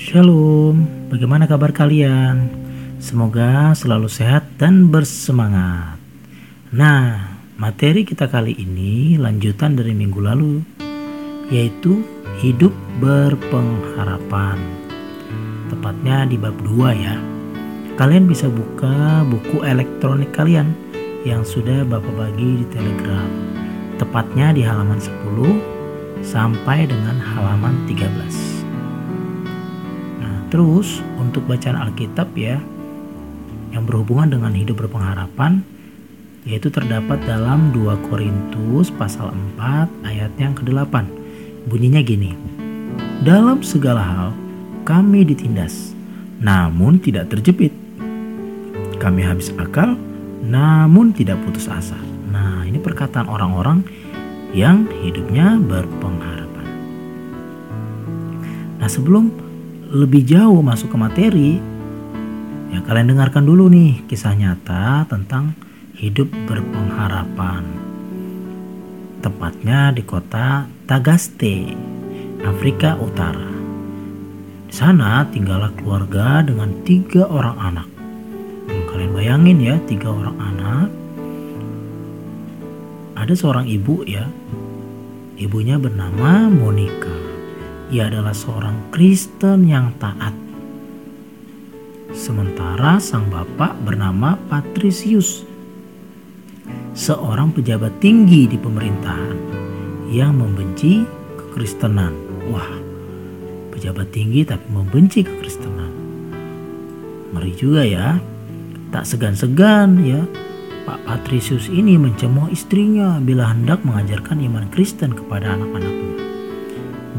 Shalom, bagaimana kabar kalian? Semoga selalu sehat dan bersemangat. Nah, materi kita kali ini lanjutan dari minggu lalu, yaitu hidup berpengharapan. Tepatnya di bab 2 ya. Kalian bisa buka buku elektronik kalian yang sudah Bapak bagi di Telegram. Tepatnya di halaman 10 sampai dengan halaman 13. Terus untuk bacaan Alkitab ya yang berhubungan dengan hidup berpengharapan yaitu terdapat dalam 2 Korintus pasal 4 ayat yang ke-8. Bunyinya gini. Dalam segala hal kami ditindas namun tidak terjepit. Kami habis akal namun tidak putus asa. Nah, ini perkataan orang-orang yang hidupnya berpengharapan. Nah, sebelum lebih jauh masuk ke materi, ya kalian dengarkan dulu nih kisah nyata tentang hidup berpengharapan. Tepatnya di kota Tagaste, Afrika Utara. Di sana tinggallah keluarga dengan tiga orang anak. Hmm, kalian bayangin ya, tiga orang anak. Ada seorang ibu ya, ibunya bernama Monica. Ia adalah seorang Kristen yang taat. Sementara sang bapak bernama Patricius, seorang pejabat tinggi di pemerintahan yang membenci kekristenan. Wah, pejabat tinggi tapi membenci kekristenan. Ngeri juga ya. Tak segan-segan ya Pak Patricius ini mencemooh istrinya bila hendak mengajarkan iman Kristen kepada anak-anaknya.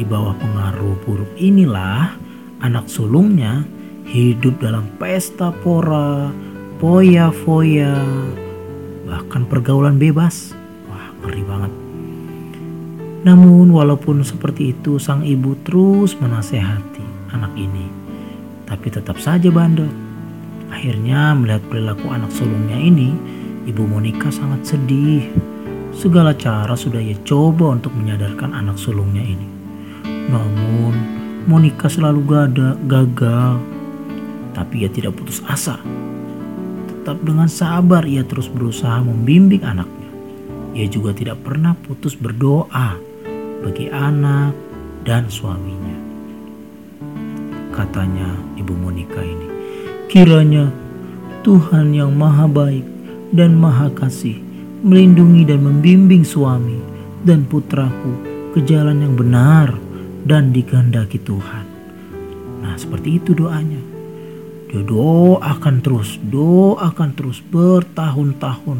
Di bawah pengaruh buruk inilah anak sulungnya hidup dalam pesta pora, foya-foya, bahkan pergaulan bebas. Wah, ngeri banget. Namun walaupun seperti itu sang ibu terus menasehati anak ini. Tapi tetap saja bandel. Akhirnya melihat perilaku anak sulungnya ini, Ibu Monica sangat sedih. Segala cara sudah ia coba untuk menyadarkan anak sulungnya ini. Namun, Monica selalu gada, gagal. Tapi ia tidak putus asa. Tetap dengan sabar ia terus berusaha membimbing anaknya. Ia juga tidak pernah putus berdoa bagi anak dan suaminya. Katanya Ibu Monica ini, kiranya Tuhan yang maha baik dan maha kasih melindungi dan membimbing suami dan putraku ke jalan yang benar dan dikehendaki Tuhan. Nah, seperti itu doanya. Dia doakan terus, doakan terus bertahun-tahun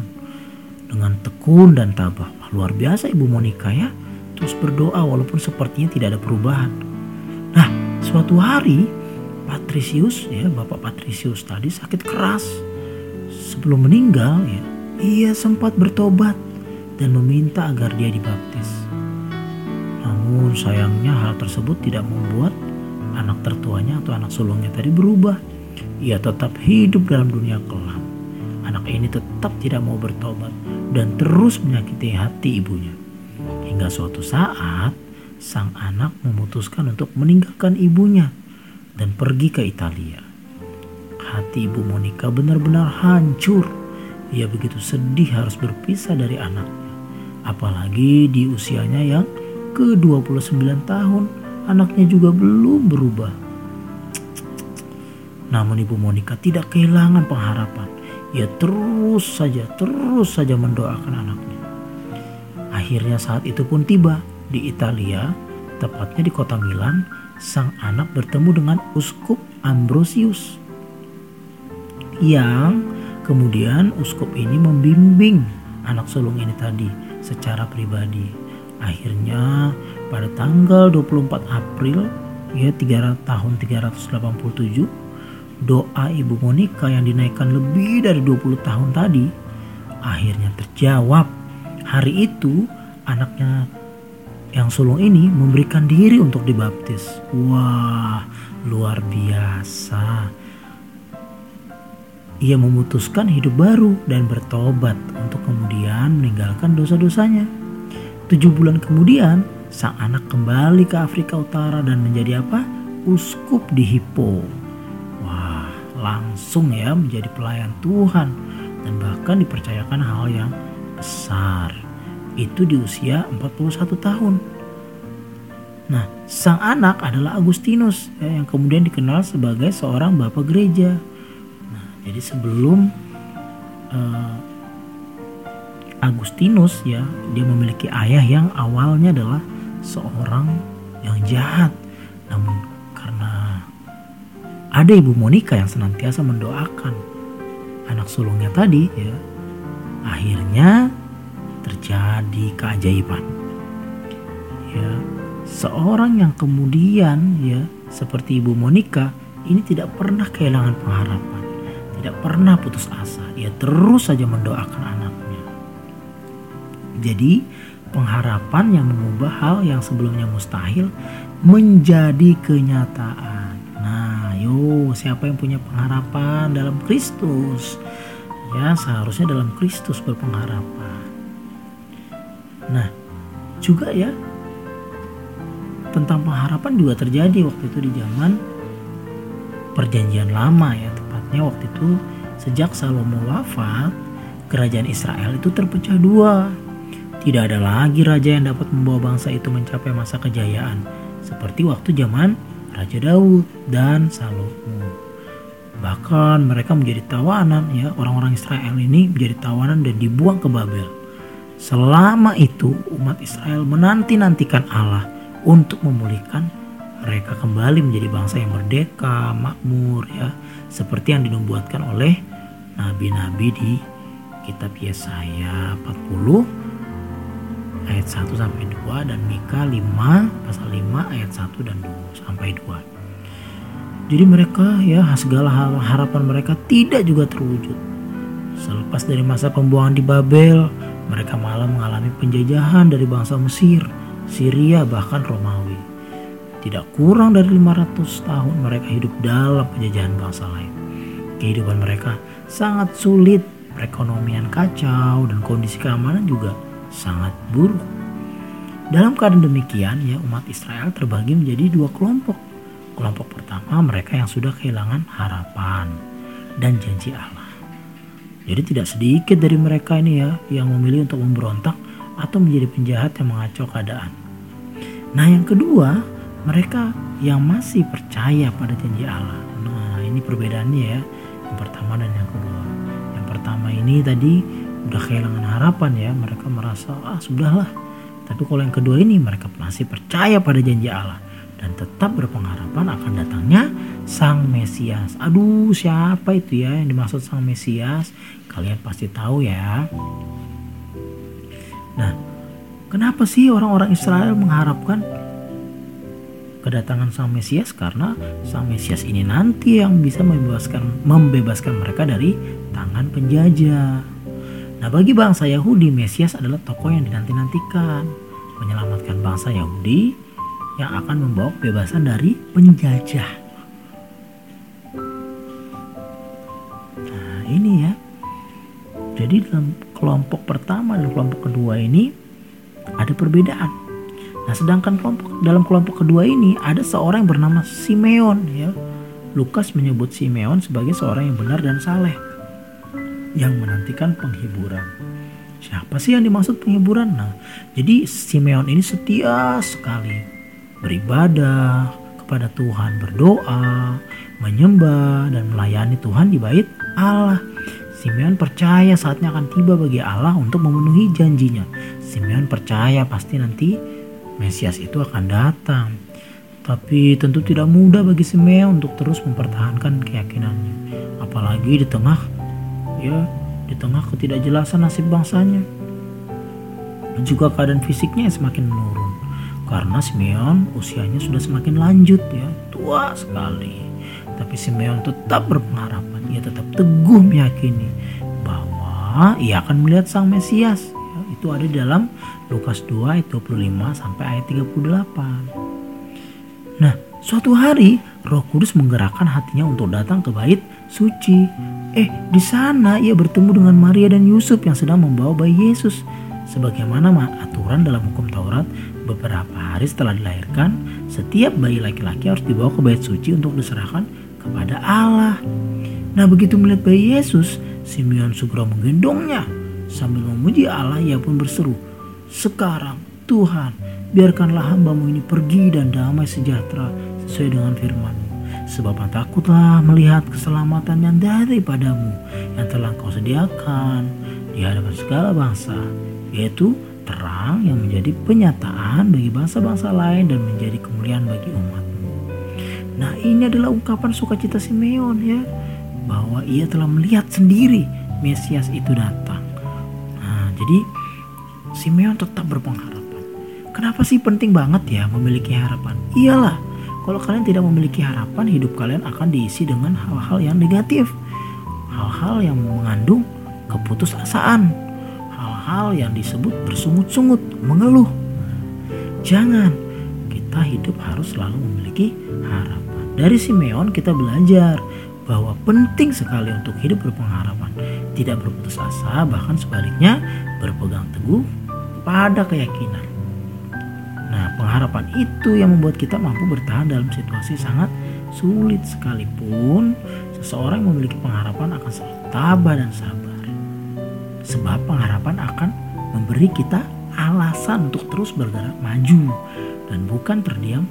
dengan tekun dan tabah. Wah, luar biasa Ibu Monica ya. Terus berdoa walaupun sepertinya tidak ada perubahan. Nah, suatu hari Patricius ya, Bapak Patricius tadi sakit keras. Sebelum meninggal ya, ia sempat bertobat dan meminta agar dia dibaptis. Namun sayangnya hal tersebut tidak membuat anak tertuanya atau anak sulungnya tadi berubah. Ia tetap hidup dalam dunia kelam. Anak ini tetap tidak mau bertobat dan terus menyakiti hati ibunya. Hingga suatu saat sang anak memutuskan untuk meninggalkan ibunya dan pergi ke Italia. Hati ibu Monica benar-benar hancur. Ia begitu sedih harus berpisah dari anaknya. Apalagi di usianya yang ke-29 tahun, anaknya juga belum berubah. Namun Ibu Monica tidak kehilangan pengharapan. Ia terus saja, terus saja mendoakan anaknya. Akhirnya saat itu pun tiba di Italia, tepatnya di kota Milan, sang anak bertemu dengan Uskup Ambrosius. Yang kemudian uskup ini membimbing anak sulung ini tadi secara pribadi Akhirnya pada tanggal 24 April ya 3 tahun 387 doa Ibu Monica yang dinaikkan lebih dari 20 tahun tadi akhirnya terjawab. Hari itu anaknya yang sulung ini memberikan diri untuk dibaptis. Wah, luar biasa. Ia memutuskan hidup baru dan bertobat untuk kemudian meninggalkan dosa-dosanya. Tujuh bulan kemudian, sang anak kembali ke Afrika Utara dan menjadi apa? uskup di Hippo. Wah, langsung ya menjadi pelayan Tuhan dan bahkan dipercayakan hal yang besar. Itu di usia 41 tahun. Nah, sang anak adalah Agustinus ya, yang kemudian dikenal sebagai seorang bapak gereja. Nah, jadi sebelum uh, Agustinus ya, dia memiliki ayah yang awalnya adalah seorang yang jahat. Namun karena ada ibu Monica yang senantiasa mendoakan anak sulungnya tadi ya, akhirnya terjadi keajaiban. Ya, seorang yang kemudian ya seperti ibu Monica ini tidak pernah kehilangan pengharapan, tidak pernah putus asa. Ia terus saja mendoakan anaknya jadi pengharapan yang mengubah hal yang sebelumnya mustahil menjadi kenyataan. Nah, yo, siapa yang punya pengharapan dalam Kristus? Ya, seharusnya dalam Kristus berpengharapan. Nah, juga ya tentang pengharapan juga terjadi waktu itu di zaman perjanjian lama ya, tepatnya waktu itu sejak Salomo wafat, kerajaan Israel itu terpecah dua tidak ada lagi raja yang dapat membawa bangsa itu mencapai masa kejayaan, seperti waktu zaman Raja Daud dan Salomo. Bahkan mereka menjadi tawanan ya, orang-orang Israel ini menjadi tawanan dan dibuang ke Babel. Selama itu umat Israel menanti-nantikan Allah untuk memulihkan mereka kembali menjadi bangsa yang merdeka, makmur ya, seperti yang dinubuatkan oleh nabi-nabi di kitab Yesaya 40 ayat 1 sampai 2 dan Mika 5 pasal 5 ayat 1 dan 2 sampai 2. Jadi mereka ya segala harapan mereka tidak juga terwujud. Selepas dari masa pembuangan di Babel, mereka malah mengalami penjajahan dari bangsa Mesir, Syria bahkan Romawi. Tidak kurang dari 500 tahun mereka hidup dalam penjajahan bangsa lain. Kehidupan mereka sangat sulit, perekonomian kacau dan kondisi keamanan juga sangat buruk. Dalam keadaan demikian, ya umat Israel terbagi menjadi dua kelompok. Kelompok pertama mereka yang sudah kehilangan harapan dan janji Allah. Jadi tidak sedikit dari mereka ini ya yang memilih untuk memberontak atau menjadi penjahat yang mengacau keadaan. Nah yang kedua mereka yang masih percaya pada janji Allah. Nah ini perbedaannya ya yang pertama dan yang kedua. Yang pertama ini tadi udah kehilangan harapan ya. Mereka merasa ah sudahlah. Tapi kalau yang kedua ini mereka masih percaya pada janji Allah dan tetap berpengharapan akan datangnya sang Mesias. Aduh siapa itu ya yang dimaksud sang Mesias? Kalian pasti tahu ya. Nah kenapa sih orang-orang Israel mengharapkan kedatangan sang Mesias? Karena sang Mesias ini nanti yang bisa membebaskan membebaskan mereka dari tangan penjajah Nah bagi bangsa Yahudi, Mesias adalah tokoh yang dinanti-nantikan. Menyelamatkan bangsa Yahudi yang akan membawa kebebasan dari penjajah. Nah ini ya. Jadi dalam kelompok pertama dan kelompok kedua ini ada perbedaan. Nah sedangkan kelompok dalam kelompok kedua ini ada seorang yang bernama Simeon ya. Lukas menyebut Simeon sebagai seorang yang benar dan saleh yang menantikan penghiburan. Siapa sih yang dimaksud penghiburan? Nah, jadi Simeon ini setia sekali beribadah kepada Tuhan, berdoa, menyembah dan melayani Tuhan di bait Allah. Simeon percaya saatnya akan tiba bagi Allah untuk memenuhi janjinya. Simeon percaya pasti nanti Mesias itu akan datang. Tapi tentu tidak mudah bagi Simeon untuk terus mempertahankan keyakinannya. Apalagi di tengah ya di tengah ketidakjelasan nasib bangsanya. Dan juga keadaan fisiknya semakin menurun. Karena Simeon usianya sudah semakin lanjut ya, tua sekali. Tapi Simeon tetap berpengharapan, ia tetap teguh meyakini bahwa ia akan melihat sang Mesias. Ya, itu ada di dalam Lukas 2 ayat 25 sampai ayat 38. Nah, suatu hari Roh Kudus menggerakkan hatinya untuk datang ke bait suci Eh, di sana ia bertemu dengan Maria dan Yusuf yang sedang membawa bayi Yesus. Sebagaimana aturan dalam hukum Taurat, beberapa hari setelah dilahirkan, setiap bayi laki-laki harus dibawa ke bait suci untuk diserahkan kepada Allah. Nah begitu melihat bayi Yesus, Simeon segera menggendongnya. Sambil memuji Allah, ia pun berseru, Sekarang Tuhan, biarkanlah hambamu ini pergi dan damai sejahtera sesuai dengan firman Sebab takutlah melihat keselamatan yang daripadamu yang telah kau sediakan di hadapan segala bangsa, yaitu terang yang menjadi penyataan bagi bangsa-bangsa lain dan menjadi kemuliaan bagi umatmu. Nah ini adalah ungkapan sukacita Simeon ya, bahwa ia telah melihat sendiri Mesias itu datang. Nah jadi Simeon tetap berpengharapan. Kenapa sih penting banget ya memiliki harapan? Iyalah, kalau kalian tidak memiliki harapan, hidup kalian akan diisi dengan hal-hal yang negatif. Hal-hal yang mengandung keputusasaan. Hal-hal yang disebut bersungut-sungut, mengeluh. Jangan, kita hidup harus selalu memiliki harapan. Dari Simeon kita belajar bahwa penting sekali untuk hidup berpengharapan. Tidak berputus asa, bahkan sebaliknya berpegang teguh pada keyakinan Pengharapan itu yang membuat kita mampu bertahan dalam situasi sangat sulit sekalipun seseorang memiliki pengharapan akan selalu tabah dan sabar. Sebab pengharapan akan memberi kita alasan untuk terus bergerak maju dan bukan terdiam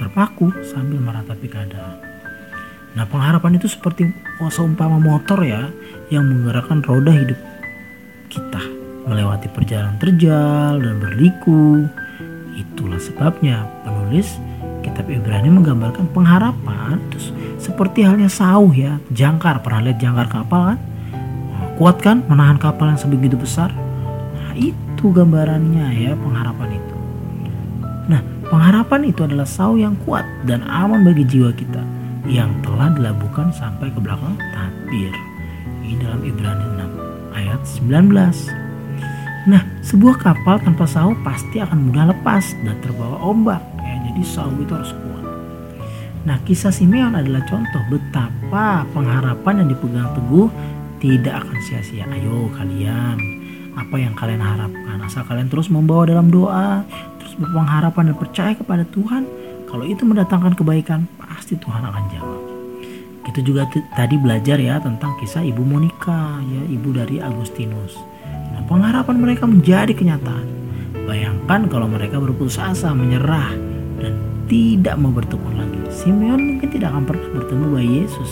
terpaku sambil meratapi keadaan. Nah, pengharapan itu seperti seumpama motor ya yang menggerakkan roda hidup kita melewati perjalanan terjal dan berliku Itulah sebabnya penulis kitab Ibrani menggambarkan pengharapan terus seperti halnya sauh ya, jangkar. Pernah lihat jangkar kapal kan? kuat kan menahan kapal yang sebegitu besar? Nah, itu gambarannya ya pengharapan itu. Nah, pengharapan itu adalah sauh yang kuat dan aman bagi jiwa kita yang telah dilabuhkan sampai ke belakang tabir. Ini dalam Ibrani 6 ayat 19. Nah, sebuah kapal tanpa sahu pasti akan mudah lepas dan terbawa ombak. Ya, jadi sahu itu harus kuat. Nah, kisah Simeon adalah contoh betapa pengharapan yang dipegang teguh tidak akan sia-sia. Ayo kalian, apa yang kalian harapkan? Asal kalian terus membawa dalam doa, terus berpengharapan dan percaya kepada Tuhan. Kalau itu mendatangkan kebaikan, pasti Tuhan akan jawab. Kita juga tadi belajar ya tentang kisah Ibu Monica, ya ibu dari Agustinus pengharapan mereka menjadi kenyataan. Bayangkan kalau mereka berputus asa, menyerah, dan tidak mau bertekun lagi. Simeon mungkin tidak akan pernah bertemu bayi Yesus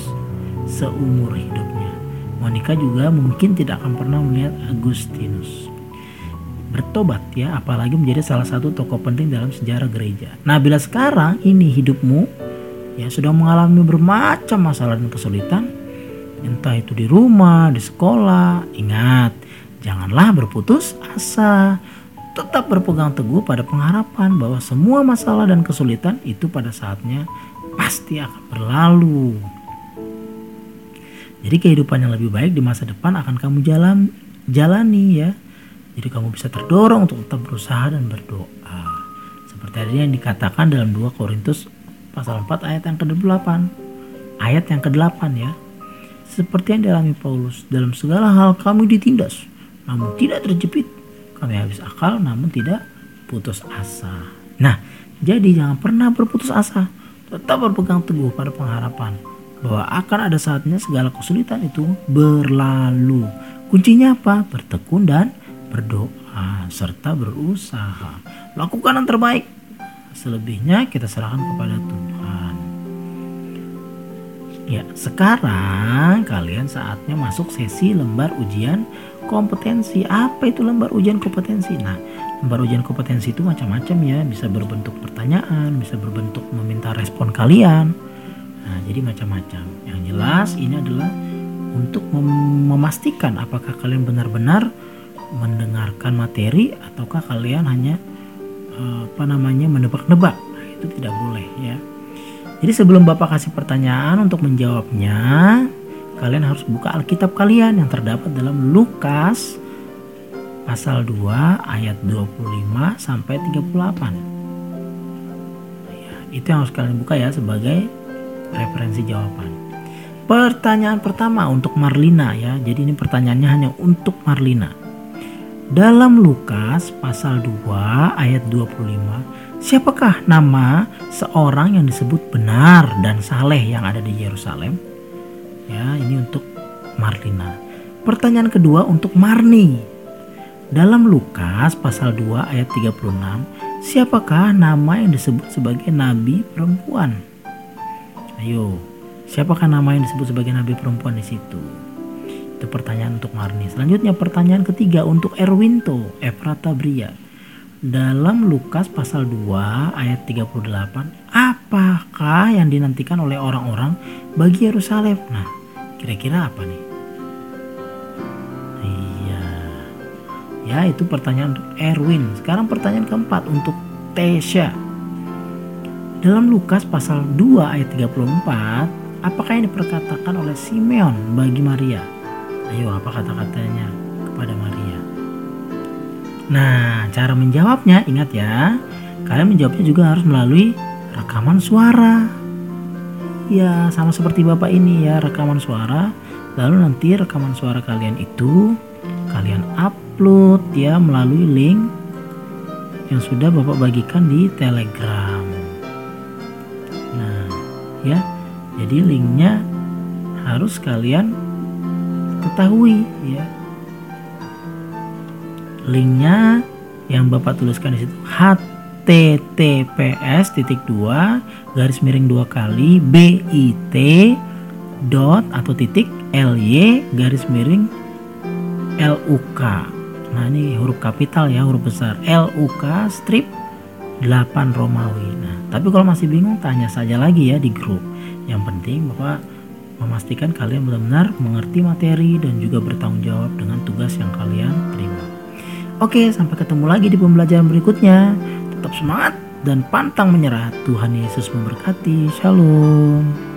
seumur hidupnya. Monica juga mungkin tidak akan pernah melihat Agustinus. Bertobat ya, apalagi menjadi salah satu tokoh penting dalam sejarah gereja. Nah, bila sekarang ini hidupmu ya sudah mengalami bermacam masalah dan kesulitan, entah itu di rumah, di sekolah, ingat Janganlah berputus asa. Tetap berpegang teguh pada pengharapan bahwa semua masalah dan kesulitan itu pada saatnya pasti akan berlalu. Jadi kehidupan yang lebih baik di masa depan akan kamu jalan jalani ya. Jadi kamu bisa terdorong untuk tetap berusaha dan berdoa. Seperti tadi yang dikatakan dalam 2 Korintus pasal 4 ayat yang ke-8. Ayat yang ke-8 ya. Seperti yang dialami Paulus, dalam segala hal kamu ditindas namun tidak terjepit. Kami habis akal namun tidak putus asa. Nah, jadi jangan pernah berputus asa. Tetap berpegang teguh pada pengharapan bahwa akan ada saatnya segala kesulitan itu berlalu. Kuncinya apa? Bertekun dan berdoa serta berusaha. Lakukan yang terbaik. Selebihnya kita serahkan kepada Tuhan. Ya, sekarang kalian saatnya masuk sesi lembar ujian kompetensi. Apa itu lembar ujian kompetensi? Nah, lembar ujian kompetensi itu macam-macam ya, bisa berbentuk pertanyaan, bisa berbentuk meminta respon kalian. Nah, jadi macam-macam. Yang jelas ini adalah untuk mem memastikan apakah kalian benar-benar mendengarkan materi ataukah kalian hanya eh, apa namanya menebak-nebak. Nah, itu tidak boleh ya. Jadi sebelum Bapak kasih pertanyaan untuk menjawabnya, kalian harus buka Alkitab kalian yang terdapat dalam Lukas pasal 2 ayat 25 sampai 38. Ya, itu yang harus kalian buka ya sebagai referensi jawaban. Pertanyaan pertama untuk Marlina ya. Jadi ini pertanyaannya hanya untuk Marlina. Dalam Lukas pasal 2 ayat 25, siapakah nama seorang yang disebut benar dan saleh yang ada di Yerusalem? Ya, ini untuk Marlina. Pertanyaan kedua untuk Marni. Dalam Lukas pasal 2 ayat 36, siapakah nama yang disebut sebagai nabi perempuan? Ayo, siapakah nama yang disebut sebagai nabi perempuan di situ? Itu pertanyaan untuk Marni. Selanjutnya pertanyaan ketiga untuk Erwinto Efrata Bria. Dalam Lukas pasal 2 ayat 38, apakah yang dinantikan oleh orang-orang bagi Yerusalem? Nah, kira-kira apa nih? Iya. Ya, itu pertanyaan untuk Erwin. Sekarang pertanyaan keempat untuk Tesha. Dalam Lukas pasal 2 ayat 34, apakah yang diperkatakan oleh Simeon bagi Maria? Ayo apa kata-katanya kepada Maria? Nah, cara menjawabnya ingat ya. Kalian menjawabnya juga harus melalui rekaman suara. Ya, sama seperti Bapak ini ya, rekaman suara. Lalu nanti rekaman suara kalian itu kalian upload ya melalui link yang sudah Bapak bagikan di Telegram. Nah, ya. Jadi linknya harus kalian ketahui ya linknya yang bapak tuliskan di situ https titik dua garis miring dua kali bit dot atau titik ly garis miring luk nah ini huruf kapital ya huruf besar luk strip 8 Romawi nah tapi kalau masih bingung tanya saja lagi ya di grup yang penting bapak memastikan kalian benar-benar mengerti materi dan juga bertanggung jawab dengan tugas yang kalian terima. Oke, sampai ketemu lagi di pembelajaran berikutnya. Tetap semangat dan pantang menyerah. Tuhan Yesus memberkati. Shalom.